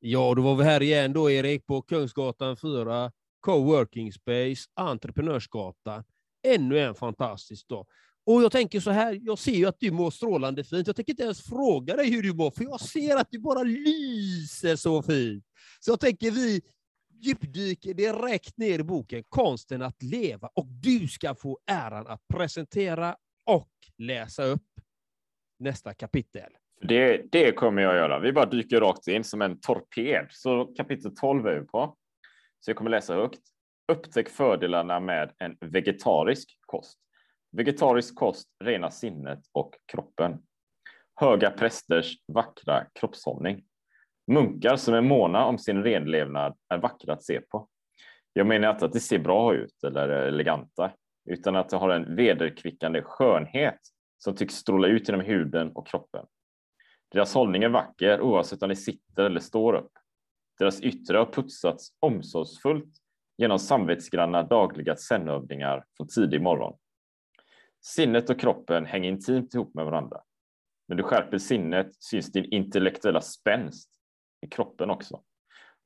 Ja, då var vi här igen då, Erik, på Kungsgatan 4, Coworking Space, Entreprenörsgatan. Ännu en fantastisk dag. Och jag tänker så här, jag ser ju att du mår strålande fint. Jag tänker inte ens fråga dig hur du mår, för jag ser att du bara lyser så fint. Så jag tänker vi djupdyker direkt ner i boken Konsten att leva och du ska få äran att presentera och läsa upp nästa kapitel. Det, det kommer jag göra. Vi bara dyker rakt in som en torped. Så kapitel 12 är vi på. Så jag kommer läsa högt. Upptäck fördelarna med en vegetarisk kost. Vegetarisk kost renar sinnet och kroppen. Höga prästers vackra kroppshållning. Munkar som är måna om sin renlevnad är vackra att se på. Jag menar inte att det ser bra ut eller är eleganta, utan att det har en vederkvickande skönhet som tycks stråla ut genom huden och kroppen. Deras hållning är vacker oavsett om de sitter eller står upp. Deras yttre har putsats omsorgsfullt genom samvetsgranna dagliga zenövningar från tidig morgon. Sinnet och kroppen hänger intimt ihop med varandra. När du skärper sinnet syns din intellektuella spänst i kroppen också.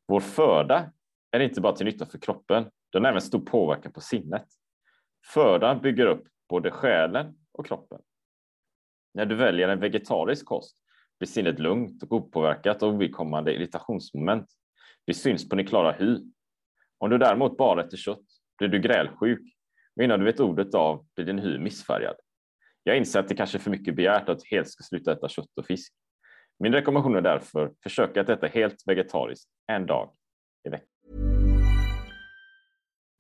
Vår föda är inte bara till nytta för kroppen, den har även stor påverkan på sinnet. Födan bygger upp både själen och kroppen. När du väljer en vegetarisk kost blir sinnet lugnt och opåverkat av ovidkommande irritationsmoment. Det syns på din klara hy. Om du däremot bara äter kött blir du grälsjuk och innan du vet ordet av blir din hy missfärgad. Jag inser att det kanske är för mycket begärt att du helt ska sluta äta kött och fisk. Min rekommendation är därför försöka att äta helt vegetariskt en dag i veckan.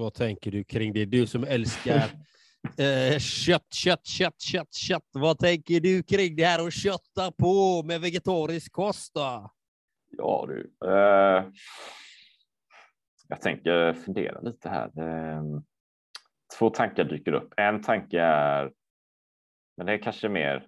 Vad tänker du kring det? Du som älskar eh, kött, kött, kött, kött, kött. Vad tänker du kring det här att kötta på med vegetarisk kost? Då? Ja du, eh, jag tänker fundera lite här. Eh, två tankar dyker upp. En tanke är, men det är kanske mer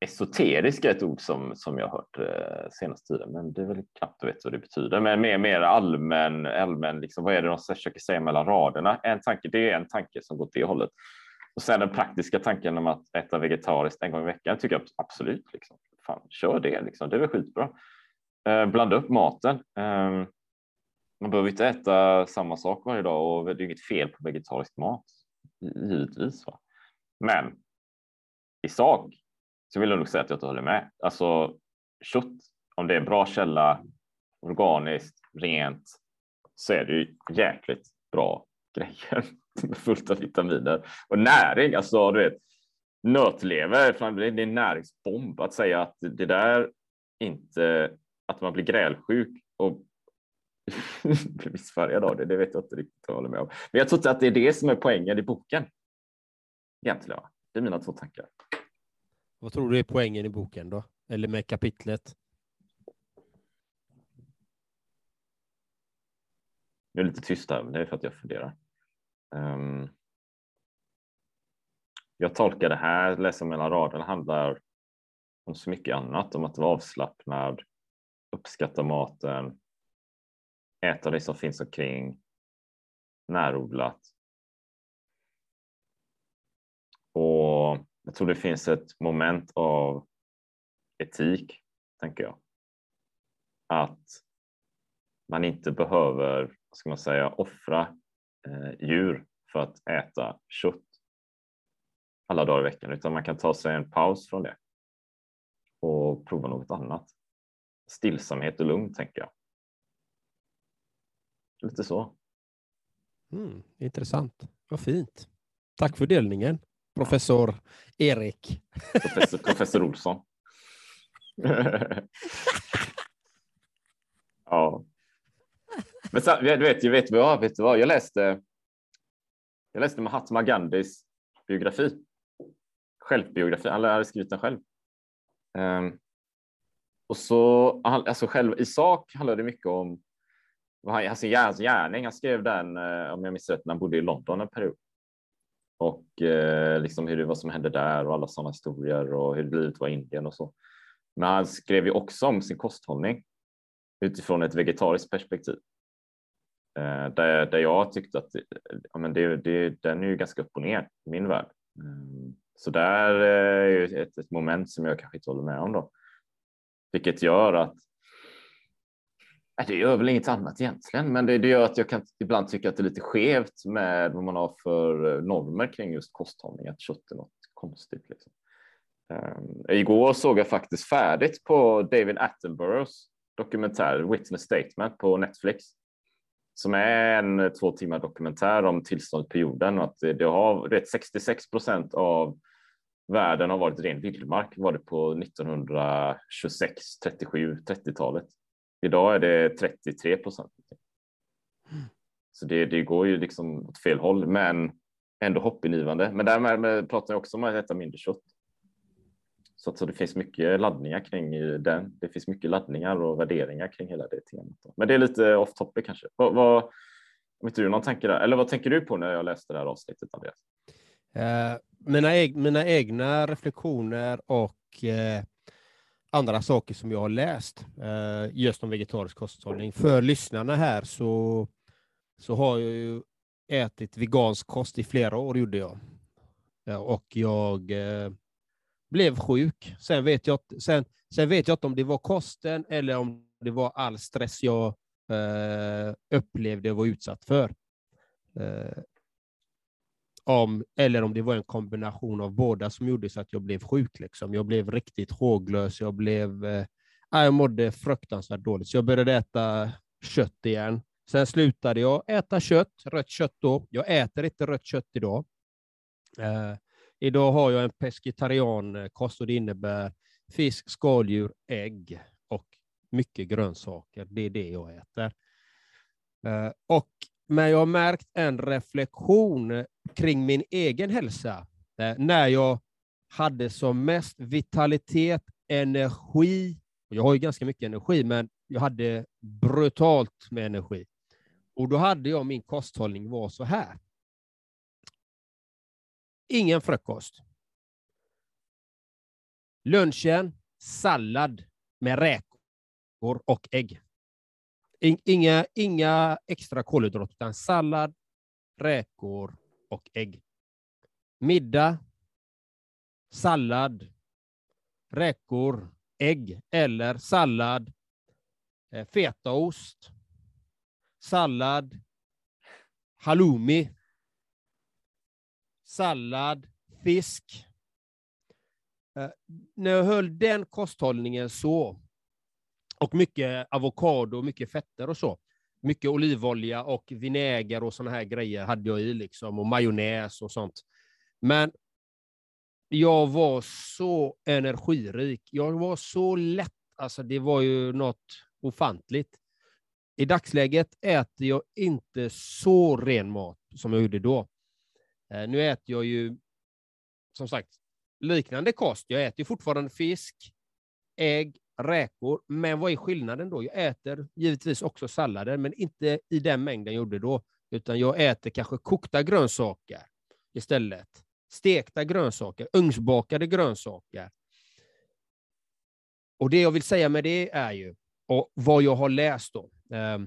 esoterisk är ett ord som, som jag hört eh, senaste tiden, men det är väl knappt att veta vad det betyder. Men mer, mer allmän, allmän liksom, vad är det de försöker säga mellan raderna? En tanke, det är en tanke som går åt det hållet. Och sen den praktiska tanken om att äta vegetariskt en gång i veckan tycker jag absolut. Liksom. Fan, kör det, liksom. det är väl skitbra. Eh, blanda upp maten. Eh, man behöver inte äta samma sak varje dag och det är inget fel på vegetarisk mat, givetvis. Va? Men i sak så vill jag nog säga att jag inte håller med. Alltså kött, om det är en bra källa, organiskt, rent, så är det ju jäkligt bra grejer fullt av vitaminer och näring. Alltså, du vet, nötlever, det är en näringsbomb att säga att det där inte, att man blir grälsjuk och blir missfärgad av det, det vet jag inte riktigt vad jag håller med om. Men jag tror inte att det är det som är poängen i boken. Egentligen, det är mina två tankar. Vad tror du är poängen i boken då? Eller med kapitlet? Jag är lite tyst här, men det är för att jag funderar. Um, jag tolkar det här, läsa mellan raderna, handlar om så mycket annat, om att vara avslappnad, uppskatta maten, äta det som finns omkring, närodlat. Och jag tror det finns ett moment av etik, tänker jag. Att man inte behöver, vad ska man säga, offra eh, djur för att äta kött alla dagar i veckan, utan man kan ta sig en paus från det och prova något annat. Stillsamhet och lugn, tänker jag. Lite så. Mm, intressant. Vad fint. Tack för delningen, professor Erik. Professor, professor Olsson. ja. Men så, du vet, jag vet, vad, vet du vad? Jag läste, jag läste Mahatma Gandhis biografi. Självbiografi. Han hade skrivit den själv. Um, och så, alltså själv i sak handlar det mycket om vad han, sin gärning. Han skrev den, eh, om jag minns rätt, när han bodde i London en period. Och eh, liksom hur det vad som hände där och alla sådana historier och hur livet var i Indien och så. Men han skrev ju också om sin kosthållning utifrån ett vegetariskt perspektiv. Eh, där, där jag tyckte att ja, men det, det, den är ju ganska upp och ner i min värld. Mm. Så där eh, är ju ett, ett moment som jag kanske inte håller med om då. Vilket gör att Äh, det gör väl inget annat egentligen, men det, det, gör att jag kan ibland tycka att det är lite skevt med vad man har för eh, normer kring just kosthållning, att kött är något konstigt. Liksom. Um, igår såg jag faktiskt färdigt på David Attenboroughs dokumentär Witness Statement på Netflix som är en eh, två timmar dokumentär om tillståndet på jorden och att det har det 66 procent av världen har varit ren vildmark var det på 1926, 37, 30-talet. Idag är det 33 procent. Så det, det går ju liksom åt fel håll, men ändå hoppingivande. Men därmed pratar jag också om att äta mindre kött. Så, att, så det finns mycket laddningar kring den. Det finns mycket laddningar och värderingar kring hela det temat. Men det är lite off topic kanske. Vad, vad, om inte du någon tanke där? Eller vad tänker du på när jag läste det här avsnittet, Andreas? Eh, mina, eg mina egna reflektioner och eh, andra saker som jag har läst eh, just om vegetarisk kosthållning. För lyssnarna här så, så har jag ju ätit vegansk kost i flera år, gjorde jag. och jag eh, blev sjuk. Sen vet, jag, sen, sen vet jag inte om det var kosten eller om det var all stress jag eh, upplevde och var utsatt för. Eh, om, eller om det var en kombination av båda som gjorde så att jag blev sjuk. Liksom. Jag blev riktigt håglös. Jag, blev, eh, jag mådde fruktansvärt dåligt, så jag började äta kött igen. Sen slutade jag äta kött, rött kött då. Jag äter inte rött kött idag. Eh, Idag har jag en pescetariankost och det innebär fisk, skaldjur, ägg och mycket grönsaker. Det är det jag äter. Eh, och, men jag har märkt en reflektion kring min egen hälsa eh, när jag hade som mest vitalitet, energi. Jag har ju ganska mycket energi, men jag hade brutalt med energi. Och då hade jag min kosthållning var så här. Ingen frukost. Lunchen, sallad med räkor och ägg. Inga, inga extra kolhydrater, utan sallad, räkor och ägg. Middag, sallad, räkor, ägg eller sallad, eh, fetaost, sallad, halloumi, sallad, fisk. Eh, när jag höll den kosthållningen så, och mycket avokado, mycket fetter och så, mycket olivolja och vinäger och såna här grejer hade jag i, liksom, och majonnäs och sånt. Men jag var så energirik. Jag var så lätt. Alltså, det var ju något ofantligt. I dagsläget äter jag inte så ren mat som jag gjorde då. Eh, nu äter jag ju, som sagt, liknande kost. Jag äter fortfarande fisk, ägg, räkor, men vad är skillnaden då? Jag äter givetvis också sallader, men inte i den mängden jag gjorde då, utan jag äter kanske kokta grönsaker istället. stekta grönsaker, ugnsbakade grönsaker. Och det jag vill säga med det är ju, och vad jag har läst då, eh,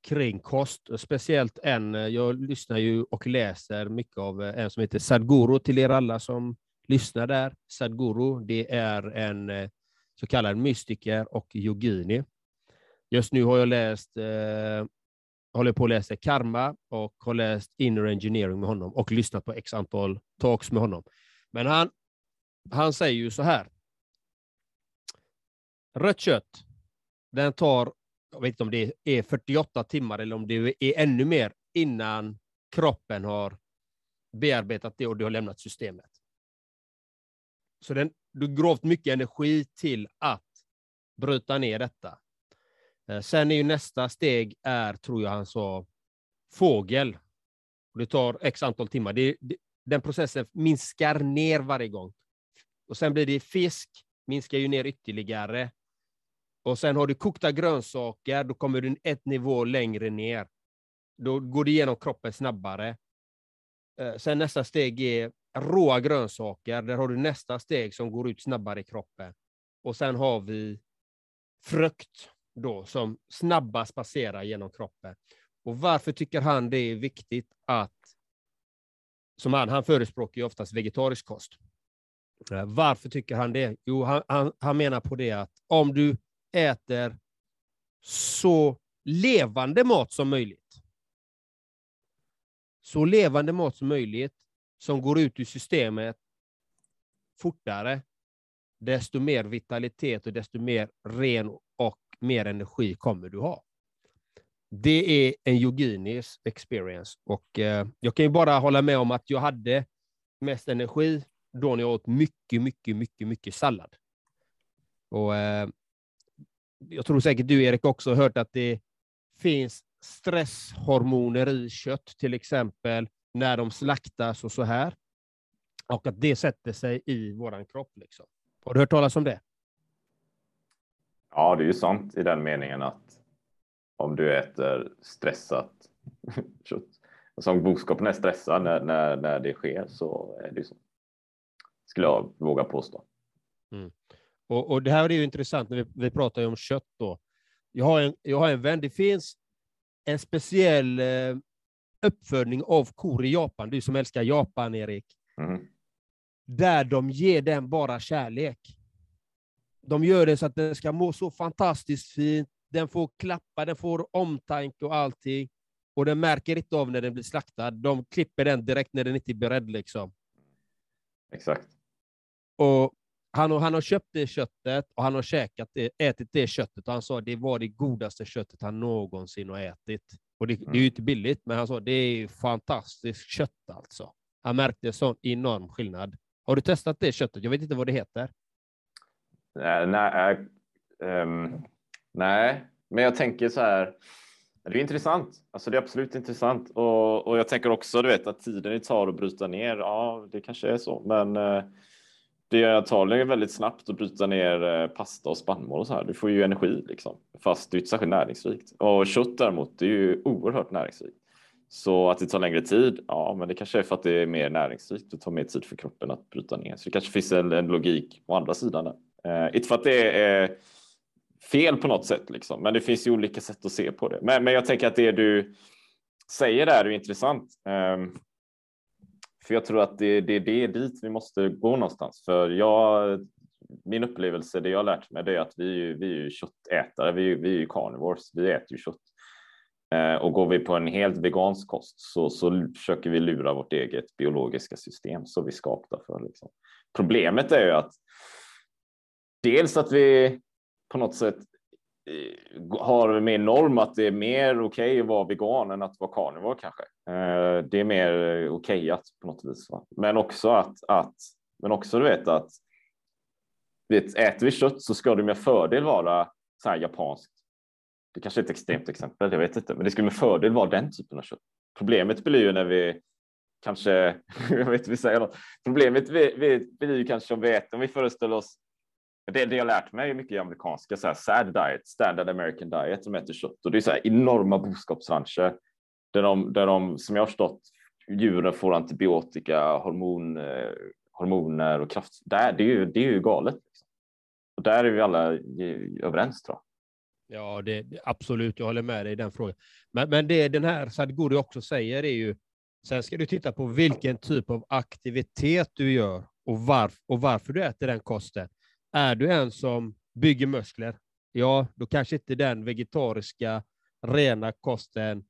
kring kost, speciellt en, jag lyssnar ju och läser mycket av en som heter Sadhguru till er alla som lyssnar där. Sadhguru, det är en eh, så kallad mystiker och yogini. Just nu har jag läst, eh, håller på att läsa Karma och har läst Inner Engineering med honom och lyssnat på x antal talks med honom. Men han, han säger ju så här. Rött kött, den tar, jag vet inte om det är 48 timmar eller om det är ännu mer innan kroppen har bearbetat det och det har lämnat systemet. Så den, du grovt mycket energi till att bryta ner detta. Eh, sen är ju nästa steg, är, tror jag han sa, fågel. Det tar x antal timmar. Det, det, den processen minskar ner varje gång. Och sen blir det fisk, minskar ju ner ytterligare. Och sen har du kokta grönsaker, då kommer du ett nivå längre ner. Då går det igenom kroppen snabbare. Eh, sen nästa steg är råa grönsaker. Där har du nästa steg som går ut snabbare i kroppen. Och sen har vi frukt då, som snabbast passerar genom kroppen. Och varför tycker han det är viktigt att, som han, han förespråkar ju oftast vegetarisk kost. Eh, varför tycker han det? Jo, han, han, han menar på det att om du äter så levande mat som möjligt, så levande mat som möjligt, som går ut ur systemet fortare, desto mer vitalitet och desto mer ren och mer energi kommer du ha. Det är en yoginis experience och eh, jag kan ju bara hålla med om att jag hade mest energi då när jag åt mycket, mycket, mycket, mycket sallad. Och eh, jag tror säkert du Erik också har hört att det finns stresshormoner i kött, till exempel när de slaktas och så här. Och att det sätter sig i våran kropp. Liksom. Har du hört talas om det? Ja, det är ju sant i den meningen att om du äter stressat kött, alltså om boskapen är stressad när, när, när det sker så är det så. Skulle jag våga påstå. Mm. Och, och, det här är ju intressant när vi, vi pratar om kött då. Jag har en, jag har en vän, det finns en speciell eh, uppfödning av kor i Japan, du som älskar Japan, Erik. Mm. Där de ger den bara kärlek. De gör det så att den ska må så fantastiskt fint, den får klappa, den får omtanke och allting. Och den märker inte av när den blir slaktad. De klipper den direkt när den inte är beredd. Liksom. Exakt. Och han, han har köpt det köttet och han har käkat det, ätit det köttet och han sa att det var det godaste köttet han någonsin har ätit. Och det, mm. det är ju inte billigt, men han sa att det är fantastiskt kött alltså. Han märkte sån enorm skillnad. Har du testat det köttet? Jag vet inte vad det heter. Nej, nej, um, nej, men jag tänker så här. Det är intressant. Alltså det är absolut intressant och, och jag tänker också, du vet att tiden det tar att bryta ner. Ja, det kanske är så, men uh, det är antagligen väldigt snabbt att bryta ner eh, pasta och spannmål och så här. Du får ju energi liksom, fast det är inte särskilt näringsrikt. Och kött däremot, det är ju oerhört näringsrikt. Så att det tar längre tid, ja, men det kanske är för att det är mer näringsrikt och tar mer tid för kroppen att bryta ner. Så det kanske finns en, en logik på andra sidan. Där. Eh, inte för att det är eh, fel på något sätt, liksom, men det finns ju olika sätt att se på det. Men, men jag tänker att det du säger där är intressant. Eh, för jag tror att det, det, det är dit vi måste gå någonstans. För jag, min upplevelse, det jag har lärt mig, det är att vi, vi är ju köttätare, vi, vi är ju carnivores, vi äter ju kött. Eh, och går vi på en helt vegansk kost så, så försöker vi lura vårt eget biologiska system så vi skapta för. Liksom. Problemet är ju att dels att vi på något sätt Eh, har mer norm att det är mer okej okay att vara vegan än att vara karnivor kanske. Eh, det är mer okej på något vis. Va? Men också att, att, men också du vet att vet, äter vi kött så ska det med fördel vara så här japanskt. Det kanske är ett extremt exempel, jag vet inte, men det skulle med fördel vara den typen av kött. Problemet blir ju när vi kanske, jag vet inte, vi säger något. Problemet blir ju kanske om vi äter, om vi föreställer oss det, det jag lärt mig är mycket i amerikanska så här, SAD diet, standard American diet, som äter kött och det är så här enorma boskapsrancher där de, där de, som jag har förstått, djuren får antibiotika, hormon, eh, hormoner och kraft. Där, det, är ju, det är ju galet. Liksom. Och där är vi alla överens tror jag. Ja, det, absolut. Jag håller med dig i den frågan. Men, men det den här Sadhguru också säger är ju, sen ska du titta på vilken typ av aktivitet du gör och, varf, och varför du äter den kosten. Är du en som bygger muskler, ja, då kanske inte den vegetariska rena kosten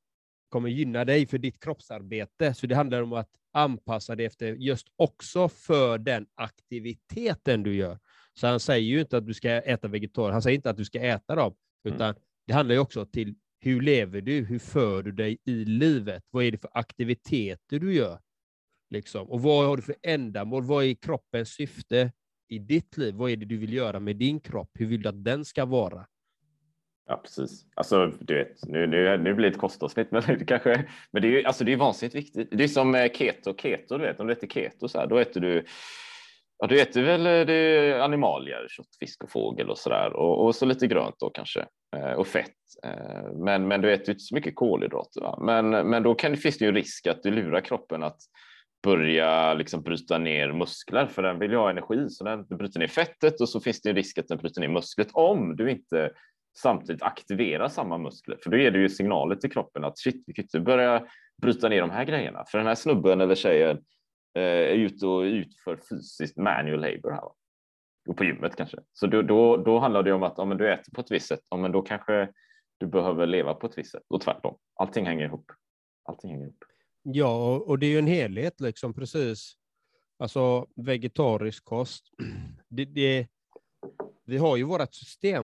kommer gynna dig för ditt kroppsarbete. Så det handlar om att anpassa det efter just också för den aktiviteten du gör. Så han säger ju inte att du ska äta vegetariskt, han säger inte att du ska äta dem, mm. utan mm. det handlar ju också till hur lever du, hur för du dig i livet, vad är det för aktiviteter du gör? Liksom. Och vad har du för ändamål, vad är kroppens syfte i ditt liv? Vad är det du vill göra med din kropp? Hur vill du att den ska vara? Ja, precis. Alltså, du vet, nu, nu, nu blir det ett kostavsnitt, men det kanske, men det är ju alltså, det är vansinnigt viktigt. Det är som eh, keto, keto, du vet, om du äter keto så här, då äter du Ja, du äter väl eh, det animalier, kött, fisk och fågel och så där och, och så lite grönt då kanske eh, och fett. Men, men du äter inte så mycket kolhydrater. Va? Men, men då kan, finns det ju risk att du lurar kroppen att börja liksom bryta ner muskler för den vill ju ha energi så den bryter ner fettet och så finns det en risk att den bryter ner musklet om du inte samtidigt aktiverar samma muskler. För då ger du ju signaler till kroppen att shit, vi kan inte börja bryta ner de här grejerna. För den här snubben eller tjejen eh, är ute och utför fysiskt manual labor här. Och på gymmet kanske. Så då, då, då handlar det om att om du äter på ett visst sätt, om men då kanske du behöver leva på ett visst sätt och tvärtom. Allting hänger ihop. Allting hänger ihop. Ja, och det är ju en helhet liksom precis. Alltså vegetarisk kost. Det, det, vi har ju vårt system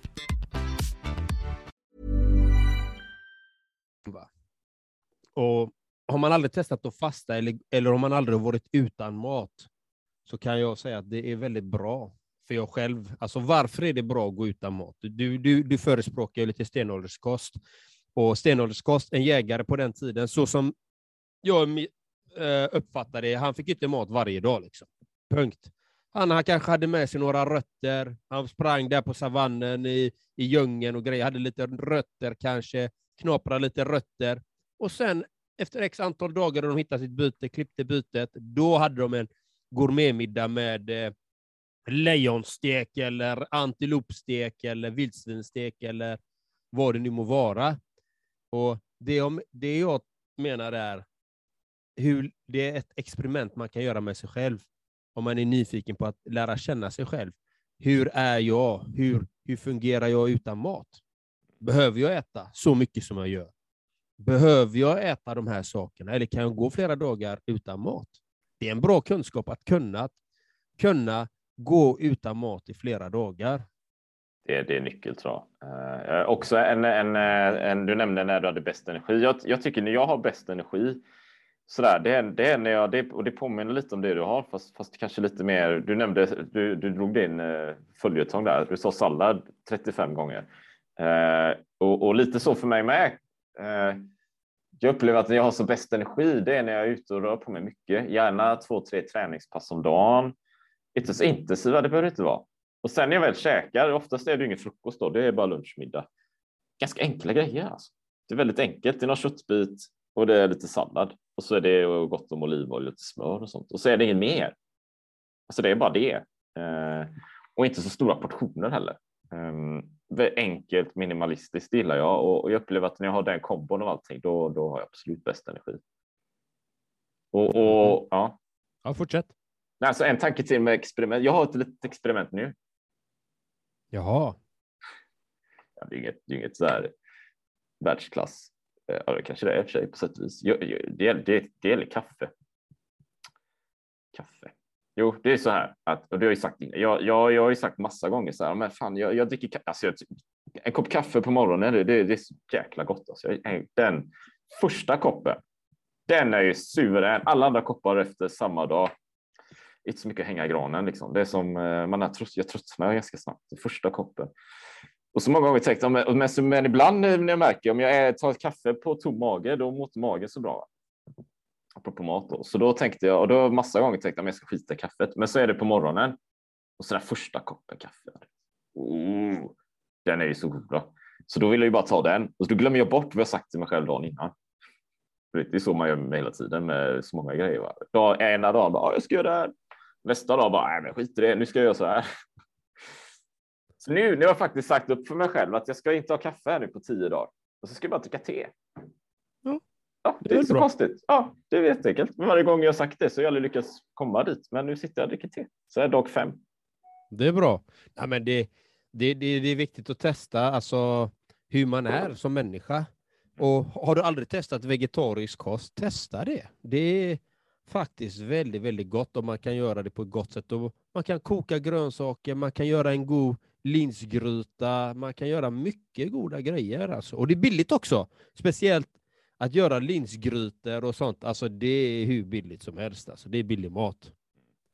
Och har man aldrig testat att fasta eller, eller om man aldrig varit utan mat så kan jag säga att det är väldigt bra för jag själv. Alltså varför är det bra att gå utan mat? Du, du, du förespråkar lite stenålderskost och stenålderskost, en jägare på den tiden, så som jag eh, uppfattade det, han fick inte mat varje dag. Liksom. Punkt. Han, han kanske hade med sig några rötter, han sprang där på savannen i, i djungeln och grejer, hade lite rötter kanske, knaprade lite rötter. Och sen efter x antal dagar då de hittade sitt byte, klippte bytet, då hade de en gourmetmiddag med eh, lejonstek eller antilopstek eller vildsvinstek eller vad det nu må vara. Och det, jag, det jag menar är hur det är ett experiment man kan göra med sig själv, om man är nyfiken på att lära känna sig själv. Hur är jag? Hur, hur fungerar jag utan mat? Behöver jag äta så mycket som jag gör? Behöver jag äta de här sakerna, eller kan jag gå flera dagar utan mat? Det är en bra kunskap att kunna, kunna gå utan mat i flera dagar. Det, det är nyckel tror jag. Eh, eh också en, en, eh, en, du nämnde när du hade bäst energi. Jag, jag tycker när jag har bäst energi sådär, det är, det är när jag, det, och det påminner lite om det du har, fast, fast kanske lite mer. Du nämnde, du, du drog din eh, följetong där. Du sa sallad 35 gånger eh, och, och, lite så för mig med. Eh, jag upplever att när jag har så bäst energi, det är när jag är ute och rör på mig mycket, gärna två, tre träningspass om dagen. Inte så intensiva, det behöver det inte vara. Och sen när jag väl käkar, oftast är det ingen frukost då, det är bara lunchmiddag. Ganska enkla grejer alltså. Det är väldigt enkelt. Det är någon köttbit och det är lite sallad och så är det gott om olivolja och lite smör och sånt och så är det inget mer. Alltså det är bara det eh, och inte så stora portioner heller. Ehm, enkelt minimalistiskt gillar jag och, jag upplever att när jag har den kombon av allting då, då har jag absolut bäst energi. Och, och ja. Ja, fortsätt. Alltså en tanke till med experiment. Jag har ett litet experiment nu. Jaha. Ja, det är inget, det är inget så här världsklass. Eh, Ja, det kanske det är i och för sig på sätt och vis. Det, det gäller kaffe. Kaffe. Jo, det är så här att, och det har jag sagt. Jag, jag, jag har ju sagt massa gånger så här, men fan, jag, jag dricker alltså, jag, en kopp kaffe på morgonen. Det, det, det är så jäkla gott. Alltså. Den första koppen, den är ju suverän. Alla andra koppar efter samma dag. Inte så mycket att hänga i granen liksom. Det är som eh, man är trött, jag tröttnar ganska snabbt. Den första koppen. Och så många gånger tänkt, men, men, ibland när jag märker om jag tar ett kaffe på tom mage, då mår inte magen så bra. Apropå mat då. Så då tänkte jag, och då massa gånger tänkte jag att jag ska skita i kaffet. Men så är det på morgonen. Och så den första koppen kaffe. Oh, den är ju så god. Då. Så då vill jag ju bara ta den. Och då glömmer jag bort vad jag sagt till mig själv dagen innan. Det är så man gör med hela tiden med så många grejer. Va? Dag, ena dagen bara, jag ska göra det här. Nästa dag bara, nej men skit i det, nu ska jag göra så här. Så nu, nu har jag faktiskt sagt upp för mig själv att jag ska inte ha kaffe här nu på tio dagar. Och så ska jag bara dricka te. Ja. Det, Det är är så bra. konstigt. Ja, det är jätteenkelt. Men varje gång jag sagt det så har jag aldrig lyckats komma dit. Men nu sitter jag och dricker te. Så är dag fem. Det är bra. Ja, men det, det, det, det är viktigt att testa alltså, hur man är som människa. Och har du aldrig testat vegetarisk kost, testa det. Det är faktiskt väldigt, väldigt gott om man kan göra det på ett gott sätt. Och man kan koka grönsaker, man kan göra en god linsgryta, man kan göra mycket goda grejer. Alltså. Och det är billigt också. Speciellt att göra linsgrytor och sånt, alltså det är hur billigt som helst. Alltså. Det är billig mat.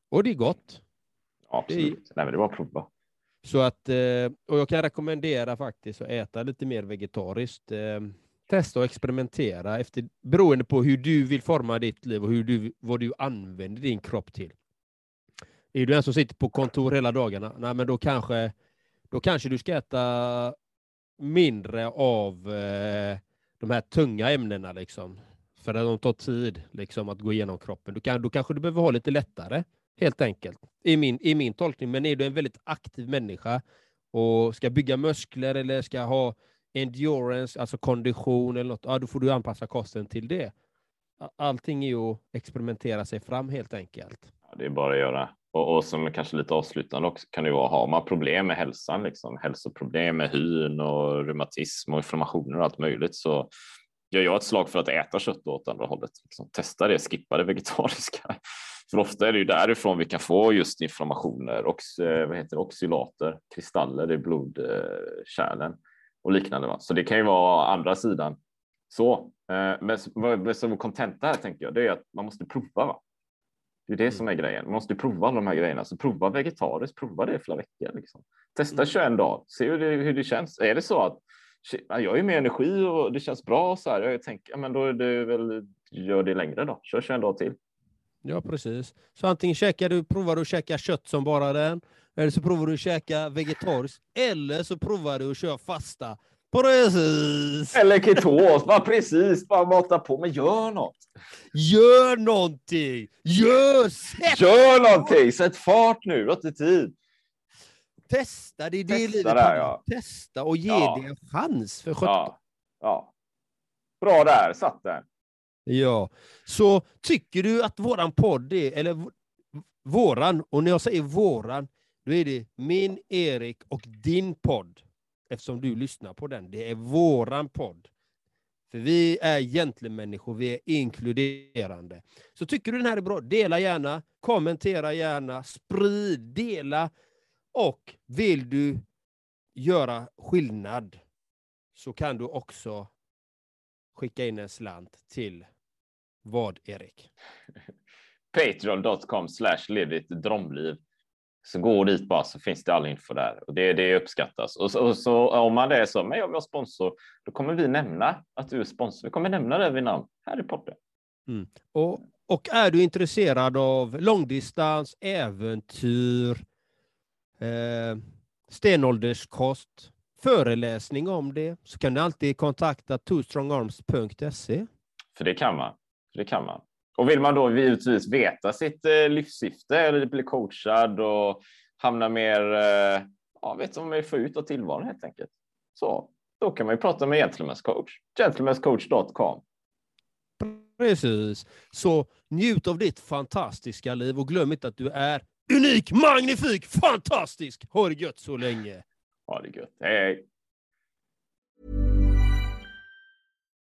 Och det är gott. Ja, absolut. Nej, men det var prova. Så att, eh, och jag kan rekommendera faktiskt att äta lite mer vegetariskt. Eh, Testa och experimentera efter, beroende på hur du vill forma ditt liv och hur du, vad du använder din kropp till. Är du en som sitter på kontor hela dagarna, nej, men då kanske, då kanske du ska äta mindre av eh, de här tunga ämnena. Liksom, för att de tar tid liksom, att gå igenom kroppen. Du kan, då kanske du behöver ha lite lättare, helt enkelt. I min, I min tolkning. Men är du en väldigt aktiv människa och ska bygga muskler eller ska ha endurance, alltså kondition eller något, ja, då får du anpassa kosten till det. Allting är ju att experimentera sig fram helt enkelt. Ja, det är bara att göra. Och, och som kanske lite avslutande också kan det vara, har man problem med hälsan, liksom, hälsoproblem med hyn och reumatism och inflammationer och allt möjligt så gör jag ett slag för att äta kött åt andra hållet. Liksom. Testa det, skippa det vegetariska. För ofta är det ju därifrån vi kan få just inflammationer och eh, vad heter det, oxylater, kristaller i blodkärlen och liknande. Va? Så det kan ju vara andra sidan. Så, eh, men som kontenta här tänker jag, det är att man måste prova. Va? Det är det som är grejen. Man måste prova alla de här grejerna. Så prova vegetariskt, prova det i flera veckor. Liksom. Testa 21 dagar, se hur det, hur det känns. Är det så att jag har ju mer energi och det känns bra så här. Jag tänker, ja, men då är det väl, gör det längre då. Kör 21 dagar till. Ja, precis. Så antingen käkar du, provar du att käka kött som bara den, eller så provar du att käka vegetariskt, eller så provar du att köra fasta. Precis! Eller ketos, bara precis, bara mata på, men gör något. Gör någonting! Gör! Sätt! Gör någonting, sätt fart nu, du har inte tid. Testa, det är det Testa livet där, om. ja. Testa och ge Ja. det en chans för sjutton. Ja, ja. Bra där, satt den. Ja, så tycker du att våran podd är, eller våran, och när jag säger våran, då är det min, Erik och din podd. Eftersom du lyssnar på den. Det är våran podd. För vi är gentlemänniskor, vi är inkluderande. Så tycker du den här är bra, dela gärna, kommentera gärna, sprid, dela. Och vill du göra skillnad så kan du också skicka in en slant till vad, Erik? Patreon.com slash lev drömliv. Så gå dit bara så finns det all info där och det, det uppskattas. Och så, och så om man det är så, men jag vill ha sponsor, då kommer vi nämna att du är sponsor. Vi kommer nämna det vid namn här i podden. Och, och är du intresserad av långdistans, äventyr, eh, stenålderskost, föreläsning om det, så kan du alltid kontakta twostrongarms.se. För det kan man. För det kan man. Och vill man då givetvis veta sitt eh, livssyfte eller bli coachad och hamna mer, eh, ja, vet vad man vill få ut av tillvaron helt enkelt. Så då kan man ju prata med Gentlemen's coach. Gentlemanscoach.com. Precis. Så njut av ditt fantastiska liv och glöm inte att du är unik, magnifik, fantastisk. Ha det gött så länge. Ha det gött. Hej.